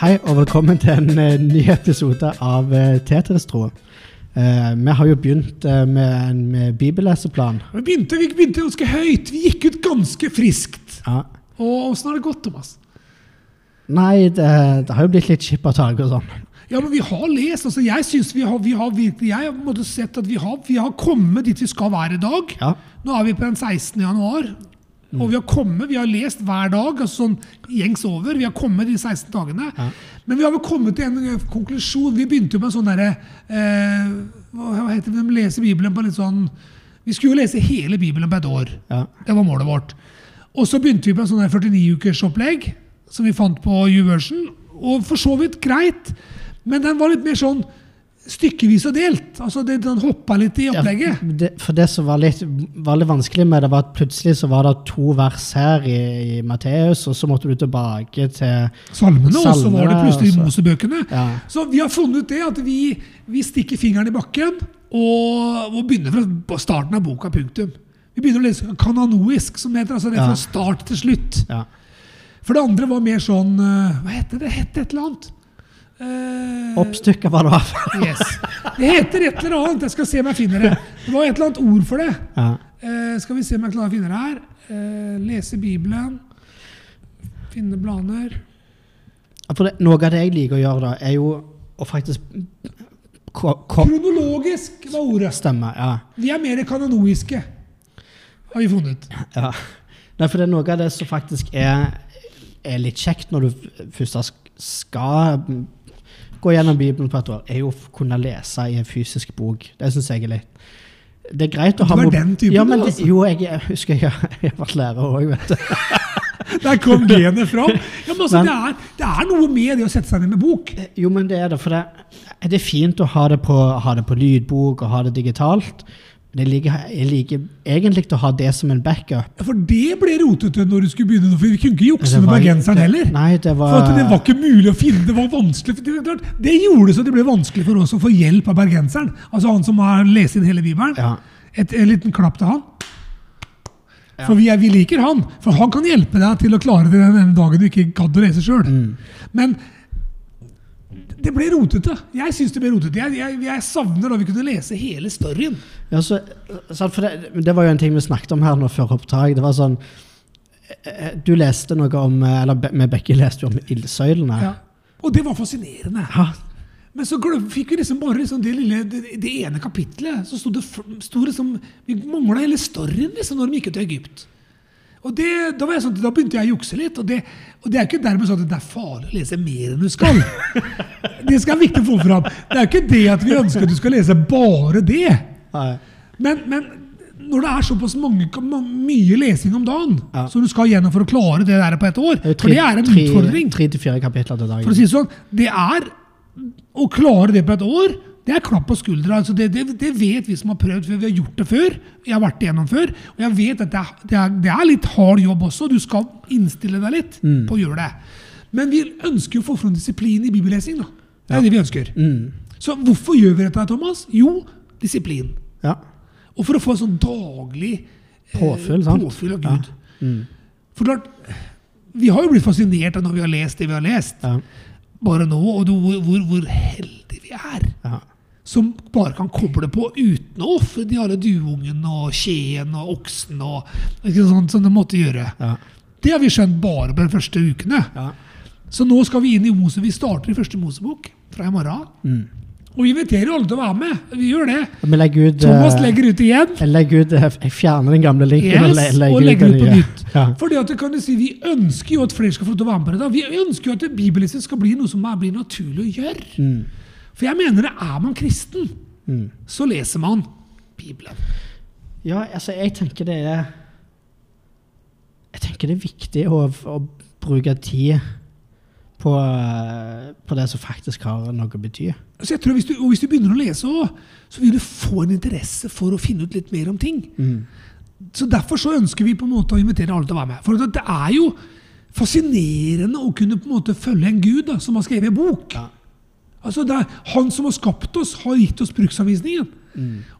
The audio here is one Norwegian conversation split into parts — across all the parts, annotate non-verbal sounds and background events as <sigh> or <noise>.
Hei og velkommen til en eh, ny episode av uh, Tetris-tro. Eh, vi har jo begynt eh, med en med bibelleseplan. Vi begynte, vi begynte ganske høyt. Vi gikk ut ganske friskt. Ja. Og åssen har det gått, Thomas? Nei, det, det har jo blitt litt skippertak og sånn. Ja, men vi har lest. altså Jeg synes vi har, vi har virkelig, jeg har på en måte sett at vi har, vi har kommet dit vi skal være i dag. Ja. Nå er vi på den 16. januar. Og vi har kommet, vi har lest hver dag, altså sånn gjengs over. Vi har kommet de 16 dagene. Men vi har vel kommet til en eh, konklusjon. Vi begynte jo med en sånn derre eh, hva heter det? De leser Bibelen på litt sånn Vi skulle jo lese hele Bibelen på et år. Ja. Det var målet vårt. Og så begynte vi på en sånn 49-ukersopplegg som vi fant på YouVersion. Og for så vidt greit, men den var litt mer sånn stykkevis og delt. Altså det, Den hoppa litt i opplegget. Ja, det, for det som var litt, var litt vanskelig med det, var at plutselig så var det to vers her i, i Matteus, og så måtte du tilbake til Salmene, og så var det plutselig i Mosebøkene. Ja. Så vi har funnet ut det at vi, vi stikker fingeren i bakken og, og begynner fra starten av boka. punktum. Vi begynner å lese kananoisk, som heter. altså det er fra start til slutt. Ja. For det andre var mer sånn eh, Hva heter det? Det het et eller annet. Eh, Oppstykka var det fall. Yes. Det heter et eller annet. Jeg skal se om jeg finner det. Det var et eller annet ord for det. Ja. Uh, skal vi se om jeg klarer å finne det her. Uh, lese Bibelen. Finne. For det, noe av det jeg liker å gjøre, da, er jo å faktisk Kronologisk var ordet. stemme. Ja. Vi er mer kanoniske, har vi funnet. Ja. Nei, for det er noe av det som faktisk er, er litt kjekt når du først skal gå gjennom Bibelen på et år, er jo å kunne lese i en fysisk bok. Det syns jeg er litt Det er greit å Du ha er mob- den typen, ja, men det. Jo, jeg, jeg husker jeg, <laughs> jeg har vært lærer òg, vet du. <laughs> Der kom genet fram. <laughs> Ja, men altså, Men- det, er, det er noe med det å sette seg ned med bok. Jo, men det er det. For det, det er fint å ha det, på, ha det på lydbok og ha det digitalt. Men jeg liker, jeg liker egentlig å ha det som en backup. Ja, For det ble rotete når du skulle begynne, for vi kunne ikke jukse med bergenseren heller. Nei, det var For at det var ikke mulig å finne, det var vanskelig. Det, klart, det gjorde så det ble vanskelig for oss å få hjelp av bergenseren. Altså han som har lest inn hele Bibelen. Ja. Et, en liten klapp til han. For vi, er, vi liker han, for han kan hjelpe deg til å klare det den dagen du ikke gadd å lese sjøl. Men det ble rotete. Jeg syns det ble rotete. Jeg, jeg, jeg savner da vi kunne lese hele storyen. Ja, så, det, det var jo en ting vi snakket om her nå før opptak. Det var sånn eh, Du leste noe om eh, Eller med Bekke leste jo om ildsøylene. Ja. Og det var fascinerende. Ja, Men så fikk vi liksom bare liksom det, lille, det, det ene kapitlet. Så sto det, store sto liksom, Vi mangla hele storyen liksom, når de gikk ut til Egypt. Og det, da, var jeg sånn, da begynte jeg å jukse litt. Og det, og det er ikke dermed sånn at det er farlig å lese mer enn du skal. <laughs> Det skal være viktig å få fram. Det er ikke det at vi ønsker at du skal lese bare det. Men, men når det er såpass mange, mye lesing om dagen Ja. som du skal gjennom for å klare det der på et år, for det er en tre- utfordring. Tre til fire kapitler til dagen. For å si sånn, det er å klare det på et år, det er klapp på skuldra. Altså det, det, det vet vi som har prøvd, før. vi har gjort det før. Jeg har vært igjennom før. Og jeg vet at det er, det er, er litt hard jobb også. Du skal innstille deg litt Mm. på å gjøre det. Men vi ønsker å få fram disiplin i bibellesing. da. Det er det vi ønsker. Mm. Så hvorfor gjør vi dette, Thomas? Jo, disiplin. Ja. Og for å få en sånn daglig eh, Påfyll, sant? påfyll av Ja. Gud. Mm. For klart, Vi har jo blitt fascinert av når vi har lest det vi har lest Ja. bare nå, og du, hvor, hvor, hvor heldige vi er. Ja. Som bare kan koble på uten å ofre de alle duungen og skjeen og oksen og sånt som de måtte gjøre. Ja. Det har vi skjønt bare på de første ukene. Ja. Så nå skal vi inn i Mose. Vi starter i første Mosebok fra i morgen. Mm. Og vi inviterer alle til å være med. Vi gjør det. Legger ut Thomas eh, legger ut igjen. Legger ut eh, Jeg fjerner den gamle linken Yes, le- og legger ut, ut på nytt. Ja. Fordi at det kan du si, Vi ønsker jo at flere skal få til å være med på det. da. Vi ønsker jo at bibelisten skal bli noe som blir naturlig å gjøre. Mm. For jeg mener det er man kristen, Mm. så leser man Bibelen. Ja, altså, jeg tenker det er Jeg tenker det er viktig å, å bruke tid på, eh, på det som faktisk har noe å bety. Så jeg tror hvis du, og hvis du begynner å lese òg, så vil du få en interesse for å finne ut litt mer om ting. Mm. Så Derfor så ønsker vi på en måte å invitere alle til å være med. For det er jo fascinerende å kunne på en måte følge en gud da, som har skrevet en bok. Ja. Altså det er Han som har skapt oss, har gitt oss bruksanvisningen.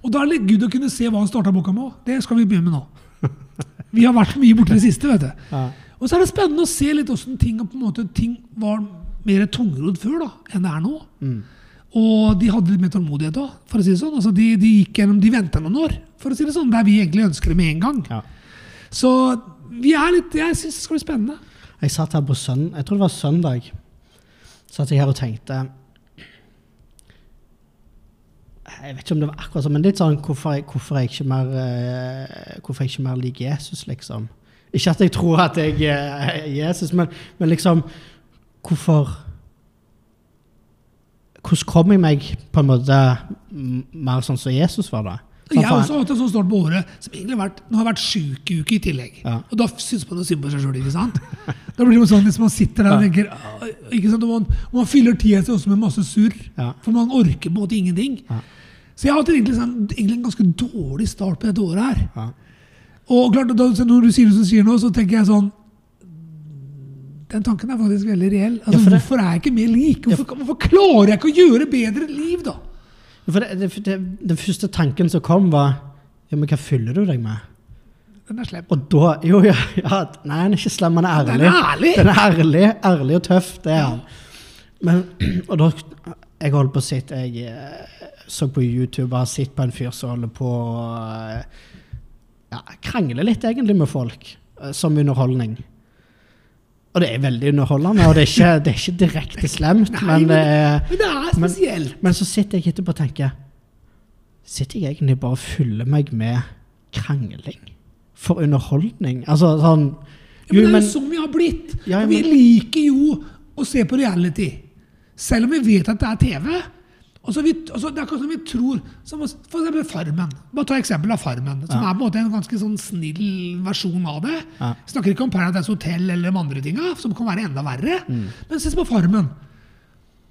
Og da er det litt Gud å kunne se hva han starta boka med òg. Det skal vi begynne med nå. <laughs> Vi har vært mye borte i det siste. vet du. Ja. Og så er det spennende å se litt hvordan ting, måte, ting var mer tungrodd før da, enn det er nå. Og de hadde litt mer tålmodighet òg, for å si det sånn. Altså, de, de gjennom, de venta noen år, for å si det sånn, der vi egentlig ønsker det med en gang. Ja. Så vi er litt, jeg syns det skal bli spennende. Jeg satt her på søndag, jeg tror det var søndag, satt jeg her og tenkte Jeg vet ikke om det var akkurat sånn, men litt sånn hvorfor jeg, hvorfor jeg ikke mer eh, Hvorfor jeg ikke mer liker Jesus, liksom. Ikke at jeg tror at jeg eh, er Jesus, men, men liksom Hvorfor Hvordan kom jeg meg på en måte mer sånn som Jesus var, da? Sånn Jeg har også hatt en sånn start på året som egentlig har vært, nå har vært sjuk uke i tillegg. Ja. Og da syns man jo synd på seg sjøl, ikke sant? <laughs> Da blir det sånn hvis man sitter der og tenker ikke sant? Man, man fyller tida si også med masse surr, Ja. for man orker på en måte ingenting. Ja. Så jeg har hatt egentlig, sånn, egentlig en ganske dårlig start på dette året her. Ja. Og klart, da, når du sier det som sier nå, så tenker jeg sånn Den tanken er faktisk veldig reell. Altså, for hvorfor er jeg ikke mer lik? Hvorfor, hvorfor klarer jeg ikke å gjøre bedre liv, da? For det, det, det, den første tanken som kom, var ja, men hva fyller du deg med? Den er slem. Og da Jo, ja, ja Nei, han er ikke slem, han er ærlig. Den er ærlig! Den er ærlig, ærlig og tøff, det er han. Men, og da Jeg holdt på å sitte Jeg eh, så på YouTube og har sett på en fyr som holder på å eh, ja, krangle litt egentlig med folk, eh, som underholdning. Og det er veldig underholdende, og det er ikke, det er ikke direkte slemt, Nei, men men- det er Men det er Men- spesielt. men så sitter jeg etterpå og tenker Sitter jeg egentlig bare og fyller meg med krangling? For underholdning? Altså sånn Ja, men det er jo sånn vi har blitt. Ja, men... vi liker jo å se på reality. Selv om vi vet at det er TV. Altså vi, altså det er akkurat som vi tror som For eksempel Farmen. Bare ta eksempel av Farmen. Som Ja. er på en måte en ganske sånn snill versjon av det. Ja. Snakker ikke om Paradise Hotel eller de andre tinga, som kan være enda verre. Mm. Men se på Farmen.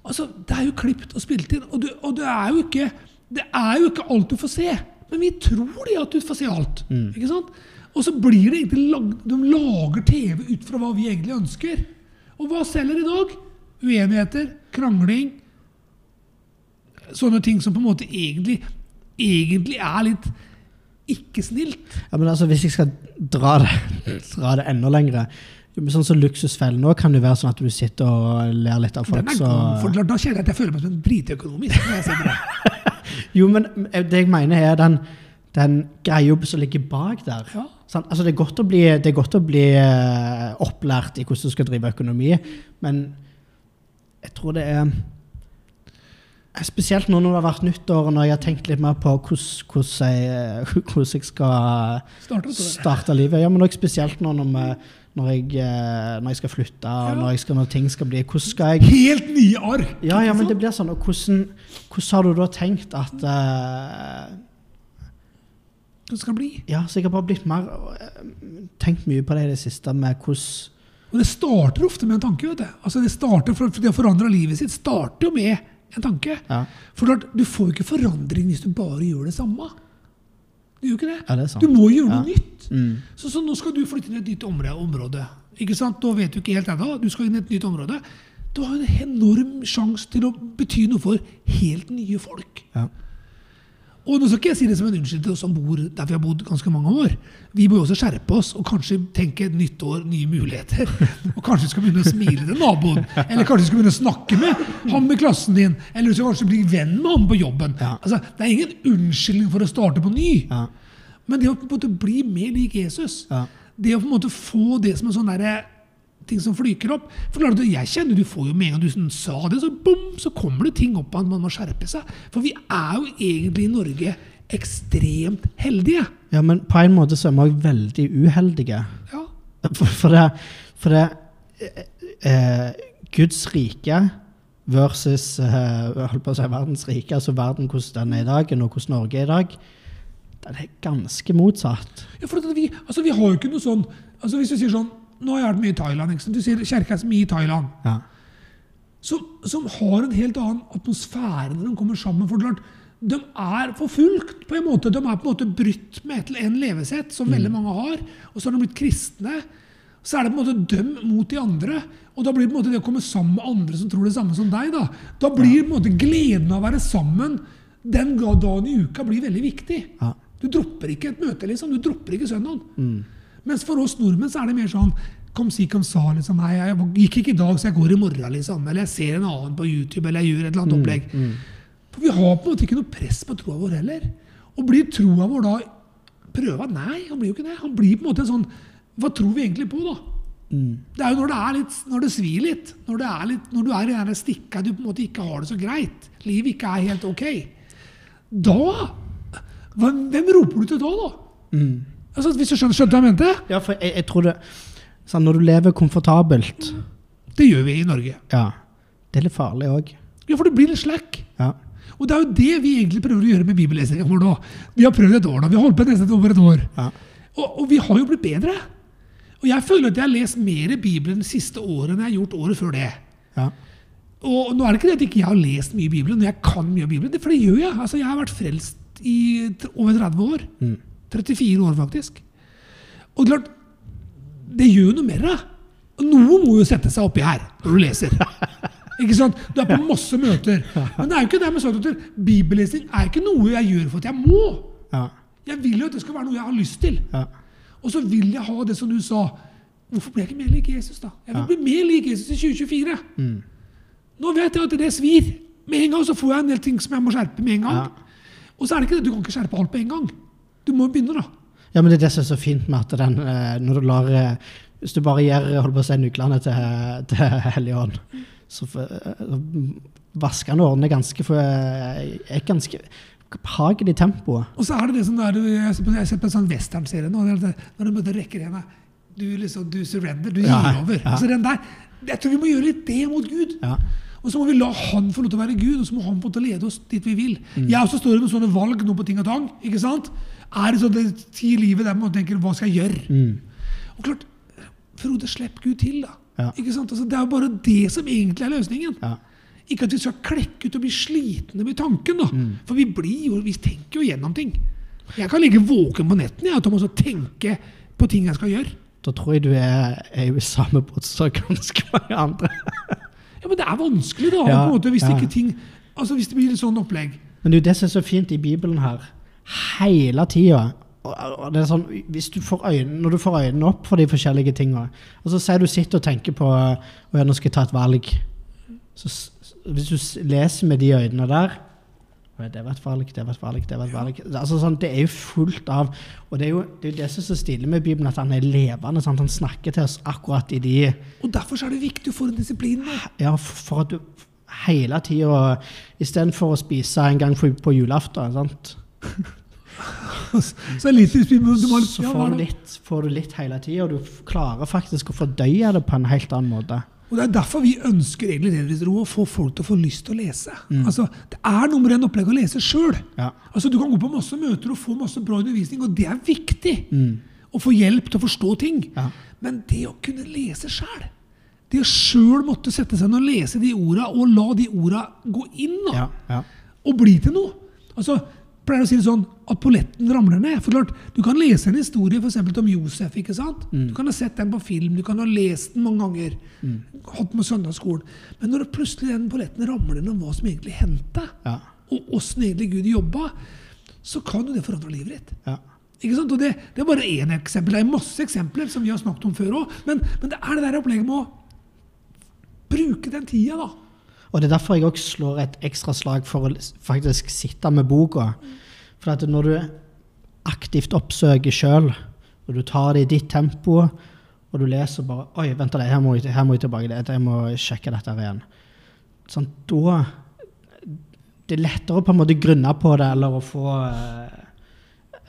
Altså, Det er jo klipt og spilt inn, og, du, og det, er jo ikke, det er jo ikke alt du får se. Men vi tror det at du får se alt. Mm. ikke sant? Og så blir det egentlig lag, De lager TV ut fra hva vi egentlig ønsker. Og hva selger i dag? Uenigheter, krangling. Sånne ting som på en måte egentlig, egentlig er litt ikke snilt. Ja, men altså, Hvis jeg skal dra det, <laughs> dra det enda men Sånn som Luksusfellen nå kan det være sånn at du sitter og ler litt av Den folk. er Så, god, for da- kjenner jeg at jeg føler meg som en det. <laughs> jo, men det jeg mener, er den, den greia som ligger bak der. Ja. Sant? Altså, det er bli, det er godt å bli eh, opplært i hvordan du skal drive økonomi, men jeg tror det er Spesielt nå når det har vært nyttår, og når jeg har tenkt litt mer på hvordan, jeg, <laughs> hvordan jeg skal starte livet. Ja, men også spesielt nå når, når, jeg, eh, når jeg skal flytte, og når, skal, når ting skal bli Hvordan skal jeg Helt nye ark! Ja, ja, men det blir sånn. Og hvordan, hvordan har du da tenkt at eh, Det skal bli. Ja, så jeg har bare blitt mer eh, Tenkt mye på det i det siste, med hvordan Og det starter ofte med en tanke. vet du. Altså Det starter for, for De har forandra livet sitt starter jo med en tanke. Ja, For Du får jo ikke forandring hvis du bare gjør det samme. Du gjør ikke det. ja det sant. Du må gjøre noe nytt. Mm. Så, så nå skal du flytte inn i et nytt område. område. Ikke sant? Nå vet du ikke helt ennå. Du skal inn i et nytt område. Du har en enorm sjanse til å bety noe for helt nye folk. Ja. Og nå skal ikke jeg si det som en unnskyldning til oss som bor der vi har bodd ganske mange år. Vi bør også skjerpe oss og kanskje tenke nytt år, nye muligheter. <laughs> Og kanskje du skal begynne å smile til naboen. Eller kanskje du skal begynne å snakke med han med klassen din. Eller du skal kanskje bli venn med han på jobben. Ja. Altså, det er ingen unnskyldning for å starte på ny. Ja. Men det å på en måte bli mer lik Jesus, Ja. det å på en måte få det som en sånn derre ting som flyker opp For klart, Jeg kjenner du får jo med en gang du sånn sa det, så bom, så kommer det ting opp at man må skjerpe seg. For vi er jo egentlig i Norge ekstremt heldige. ja, men på en måte så er vi veldig uheldige. Ja. For, for det, for det eh, eh, Guds rike versus eh, holdt på å si verdens rike, altså verden hvordan den er i dag, og hvordan Norge er i dag, den er ganske motsatt. ja for vi, altså, vi har jo ikke noe sånn altså Hvis du sier sånn Nå har jeg vært mye i Thailand. ikke sant? Du er så mye i Thailand. Ja. som, som har en helt annen atmosfære når de kommer sammen. For klart, de er forfulgt på en måte. De er på en måte brutt med et, eller en levesett som veldig mange har. Og så har de blitt kristne. Så er det på en måte dem mot de andre. Og da blir det på en måte det å komme sammen med andre som tror det samme som deg. Da Da blir på en måte gleden av å være sammen den dagen i uka blir veldig viktig. Ja. Du dropper ikke et møte, liksom. Du dropper ikke søndagen. Mens for oss nordmenn så er det mer sånn Kom si, kom sa. liksom, Nei, jeg gikk ikke i dag, så jeg går i morgen. liksom, Eller jeg ser en annen på YouTube, eller jeg gjør et eller annet opplegg. For Vi har på en måte ikke noe press på troa vår heller. Og blir troa vår da prøva? Nei, han blir jo ikke det. Han blir på en måte en sånn Hva tror vi egentlig på, da? Det er jo når det, er litt, når det svir litt, når, det er litt, når du er i den stikka du på en måte ikke har det så greit, livet ikke er helt ok, da Hvem roper du til da, da? Altså, hvis du skjønner, skjønner hva jeg mente? Ja, for jeg, jeg tror det sånn, Når du lever komfortabelt Det gjør vi i Norge. Ja. Det er litt farlig òg. Ja, for det blir litt slack. Ja. Og det er jo det vi egentlig prøver å gjøre med bibellesningen vår nå. Vi har prøvd et år nå. Vi har holdt på nesten over et år. Ja. Og, og vi har jo blitt bedre. Og jeg føler at jeg har lest mer i Bibelen det siste året enn jeg har gjort året før det. ja. Og nå er det ikke det at jeg ikke har lest mye i Bibelen, og jeg kan mye av Bibelen. For det gjør jeg. Altså, jeg har vært frelst i over 30 år. 34 år, faktisk. Og klart, det gjør noe med deg. Noe må jo sette seg oppi her når du leser. Ikke sant? Du er på masse møter. Men det er jo ikke det med at bibellesning er ikke noe jeg gjør for at jeg må. Jeg vil jo at det skal være noe jeg har lyst til. Og så vil jeg ha det som du sa. Hvorfor blir jeg ikke mer lik Jesus, da? Jeg vil bli mer lik Jesus i 2024. Nå vet jeg at det svir. Med en gang så får jeg en del ting som jeg må skjerpe med en gang. Og så er det ikke det, du kan ikke skjerpe alt på en gang. Du må begynne, da. Ja, men det er det som er så fint med at den, eh, når du lar eh, Hvis du bare gir holdt på å si, nøklene til, til Hellige Ånd, så eh, vasker han årene ganske for er ganske behagelig tempo. Og så er det det som der, jeg har sett på- en sånn westernserie nå, er når du møter rekker henne. Du liksom, du surrender, du gir Ja, over. ja. Altså den der, Jeg tror vi må gjøre litt det mot Gud. Ja. Og så må vi la han få lov til å være Gud, og så må han få lov til å lede oss dit vi vil. Jeg også står i noen sånne valg nå på ting og tang. ikke sant? Er det sånn det i livet der man tenker hva skal jeg gjøre? Og klart, Frode, slipp Gud til, da. Ja. Ikke sant? Altså, det er jo bare det som egentlig er løsningen. Ja. Ikke at vi skal klekke ut og bli slitne med tanken. da. For vi blir jo, vi tenker jo gjennom ting. Jeg kan ligge våken på netten jeg, Thomas, og tenke på ting jeg skal gjøre. Da tror jeg du er, er i samme båt som ganske mange andre. <laughs> Men det er vanskelig, da, Ja, på en måte, hvis, ja. ikke ting, altså, hvis det blir et sånn opplegg. Men jo det som er så fint i Bibelen her. Hele tida. Er sånn, hvis du får øynene, når du får øynene opp for de forskjellige tinga Og så sier du sitter og tenker på at nå skal jeg ta et valg. Så Hvis du leser med de øynene der «Å, Det var et valg, det var et valg, det var et valg. Altså, sånn, det er jo fullt av Og det er jo det, er det som er så stilig med Bibelen, at han er levende. Sant? Han snakker til oss akkurat i de Og Derfor så er det viktig å få en disiplin. Ja, for at du hele tida Istedenfor å spise en gang på, på julaften, sant? <laughs> Så litt du må, så får du litt, får du litt hele tida, og du klarer faktisk å fordøye det på en helt annen måte. Og Det er derfor vi ønsker egentlig Redvisro, å få folk til å få lyst til å lese. Mm. Altså, Det er nummer én opplegg å lese sjøl. Ja. Altså, du kan gå på masse møter og få masse bra undervisning, og det er viktig. Mm. Å få hjelp til å forstå ting. Ja. Men det å kunne lese sjøl Det å sjøl måtte sette seg ned og lese de orda, og la de orda gå inn da, Ja, ja. og bli til noe. Altså, pleier å si det sånn at polletten ramler ned. For klart, Du kan lese en historie for om Josef. ikke sant? Du kan ha sett den på film, du kan ha lest den mange ganger. Hatt den på søndagsskolen. Men når plutselig den polletten ramler ned om hva som egentlig hendte, Ja. og åssen egentlig Gud jobba, så kan jo det forandre livet ditt. ja. Ikke sant? Og det, det er bare én eksempel. Det er masse eksempler som vi har snakket om før òg. Men, men det er det der opplegget med å bruke den tida, da. Og det er derfor jeg også slår et ekstra slag for å faktisk sitte med boka. For at når du aktivt oppsøker sjøl, og du tar det i ditt tempo, og du leser bare Oi, vent litt, her, her må jeg tilbake Det, Jeg må sjekke dette igjen. Sånn, da Det er lettere å på en måte grunne på det, eller å få eh,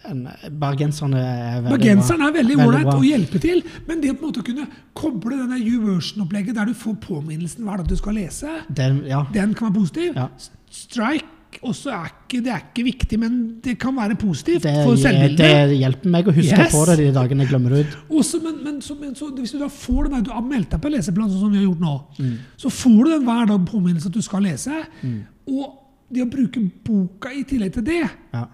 Bergenserne er veldig. Bergenseren er veldig ålreit å hjelpe til, men det å på en måte kunne koble denne YouVersion-opplegget der du får påminnelsen hver dag du skal lese, den, ja. den kan være positiv. Ja. Strike også er ikke, det er ikke viktig, men det kan være positivt Det, for det hjelper meg å huske Yes. på det de dagene jeg glemmer det ut. Også, men, men, så, men så, hvis du da får den der, du har meldt deg på leseplan, sånn som vi har gjort nå, Mm. så får du den hver dag påminnelse at du skal lese. Og det å bruke boka i tillegg til det, Ja.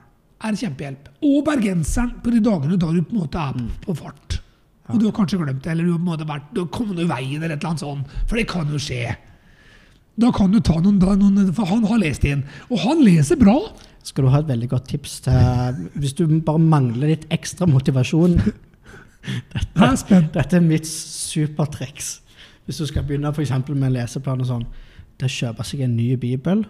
Er kjempehjelp. Og bergenseren på de dagene da du på en måte er Mm. på, på fart. Og du har kanskje glemt det, eller du har på en måte vært, du har kommet i veien, eller et eller annet sånt. For det kan jo skje. Da kan du ta noen, noen For han har lest inn. Og han leser bra. Skal du ha et veldig godt tips til Hvis du bare mangler litt ekstra motivasjon <laughs> Dette er. Dette er mitt supertriks. Hvis du skal begynne for med en leseplan og sånn. Det er å kjøpe seg en ny bibel.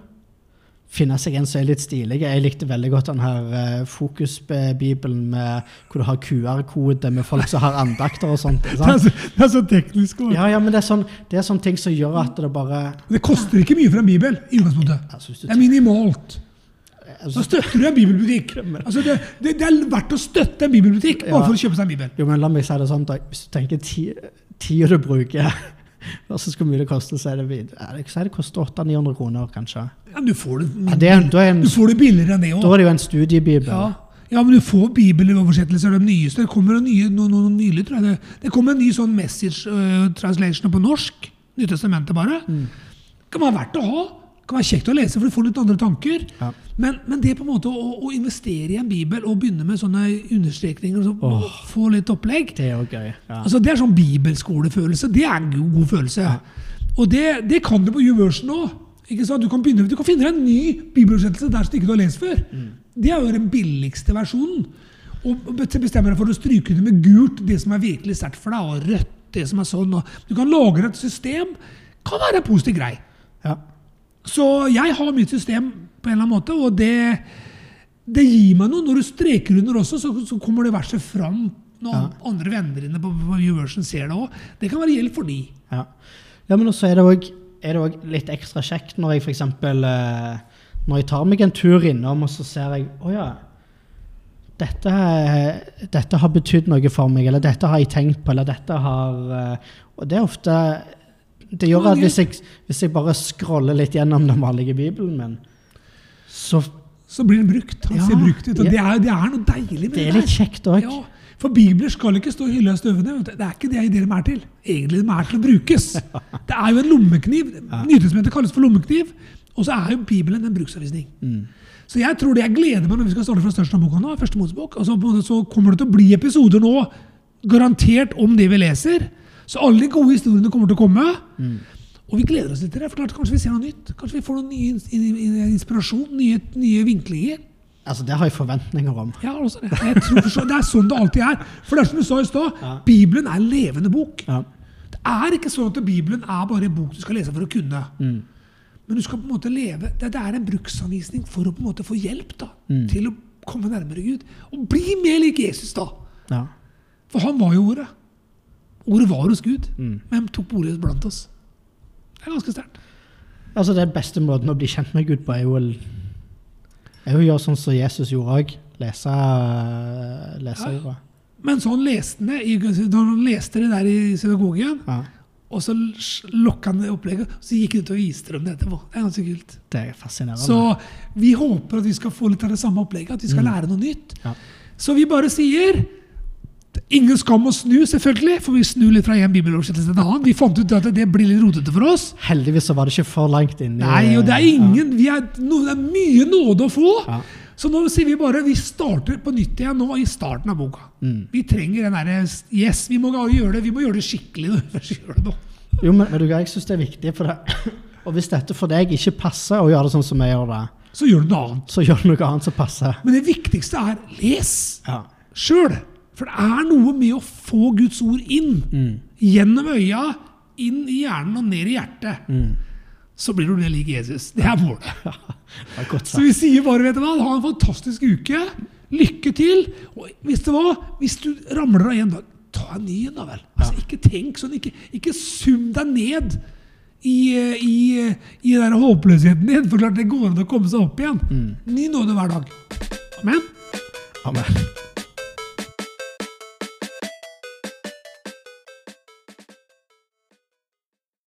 Finne seg en som er litt stilig. Jeg likte veldig godt den her fokusbibelen Fokus-bibelen med hvor du har QR-kode med folk som har andakter og sånt. <laughs> Det er så, det er så teknisk. også. Ja, ja, men det er, sånn, det er sånne ting som gjør at det bare Det koster ikke mye for en bibel. i utgangspunktet. altså, Det er minimalt. Da Så støtter du en bibelbutikk. Altså det, det, det er verdt å støtte en bibelbutikk bare for å kjøpe seg en bibel. Jo, men la meg si det sånn, da. Hvis du tenker ti- tida du bruker <laughs> versus hvor skal så er det, vid- ja, det, så er koster 800-900 kroner, kanskje. Ja, du, får det, Ja, det er, er en, du får det billigere enn det da er det jo en studiebibel. Ja. ja, men du får bibeloversettelser, de nyeste. Det kommer en nye, noen, noen nylig, tror jeg. Det, det kommer en ny sånn message uh, translation på norsk. Nytestamentet bare. kan være verdt å ha. Kan være kjekt å lese, for du får litt andre tanker. Ja. Men, men det på en måte å, å investere i en bibel og begynne med sånne understrekninger og så, Åh. få litt opplegg Det er okay. Ja. Altså Det er sånn bibelskolefølelse. Det er en god, god følelse. Og det, det kan du på YouVersion òg. Du, kan begynne- du kan finne deg en ny bibeloversettelse der som du ikke har lest før. Det er jo den billigste versjonen. Og bestemmer deg for å stryke det med gult, det som er virkelig sterkt for deg, og rødt, det som er sånn. Du kan lagre et system. Kan være en positiv grei. Ja. Så jeg har mitt system på en eller annen måte, og det, det gir meg noe. Når du streker under også, så, så kommer det verset fram når Ja. andre venner dine på, på Uversion ser det òg. Det kan være hjelp for de. Ja, ja men også er det òg litt ekstra kjekt når jeg f.eks. Eh, når jeg tar meg en tur innom, og så ser jeg Å ja. Dette, dette har betydd noe for meg, eller dette har jeg tenkt på, eller dette har eh, Og det er ofte Det gjør at hvis jeg, hvis jeg bare scroller litt gjennom den vanlige bibelen min, så Så blir den brukt. Han Ja, ser brukt ut. Og ja. det er, det er noe deilig med det det, er litt kjekt òg. Ja, for bibler skal ikke stå i hylla i støvende. Det er ikke det de er til. Egentlig de er til å brukes. <laughs> Det er jo en lommekniv. Nytestamentet kalles for lommekniv. Og så er jo Bibelen en bruksanvisning. Så jeg tror det jeg gleder meg når vi skal starte fra største boka nå, første Mosebok. Og så, så kommer det til å bli episoder nå, garantert om det vi leser. Så alle de gode historiene kommer til å komme. Og vi gleder oss litt til det. For kanskje vi ser noe nytt. Kanskje vi får noen nye in- inspirasjon, nye, nye vinklinger. Altså, det har jeg forventninger om. Ja, altså, det. Jeg tror så, det er sånn det alltid er. For det er som du sa i stad, Ja. Bibelen er en levende bok. Ja. Det er ikke sånn at Bibelen er bare en bok du skal lese for å kunne. Men du skal på en måte leve Det, det er en bruksanvisning for å på en måte få hjelp da, til å komme nærmere Gud. Og bli mer lik Jesus, da! Ja. For han var jo Ordet. Ordet var hos Gud, men tok ordet blant oss. Det er ganske sterkt. Altså, den beste måten å bli kjent med Gud på, er jo, er jo å gjøre sånn som Jesus gjorde òg. Lese, lese Ja. ordet. Men så han leste det da han leste det der i synagogen, Ja. og så lokka han det opplegget, så gikk han ut og viste dem det etterpå. Det er ganske kult. Det er fascinerende. Så vi håper at vi skal få litt av det samme opplegget, at vi skal lære noe nytt. Ja. Så vi bare sier Ingen skam å snu, selvfølgelig, for vi snur litt fra en bibeloversettelse til en annen. Vi fant ut at det blir litt rotete for oss. Heldigvis så var det ikke for langt inn. i- Nei, og det er ingen vi er, no, Det er mye nåde å få. Ja. Så nå sier vi bare vi starter på nytt igjen nå i starten av boka. Mm. Vi trenger den derre Yes, vi må gjøre det vi må gjøre det skikkelig. nå. <laughs> Jo, men men du jeg syns det er viktig. For det. <laughs> Og hvis dette for deg ikke passer å gjøre det sånn som jeg gjør det, Så gjør du noe annet. så gjør du noe annet som passer. Men det viktigste er les Ja. sjøl. For det er noe med å få Guds ord inn. Mm. Gjennom øya, inn i hjernen og ned i hjertet. Mm. Så blir du mer lik Jesus. Det er målet. <laughs> Det er godt Så vi sier bare, vet du hva, ha en fantastisk uke. Lykke til. Og hvis det var, hvis du ramler av en dag, ta en ny en, da vel. Altså, ikke tenk sånn, ikke, ikke sum deg ned i, i, i den håpløsheten din. For klart det går an å komme seg opp igjen. Ny nåde hver dag. Amen. Amen.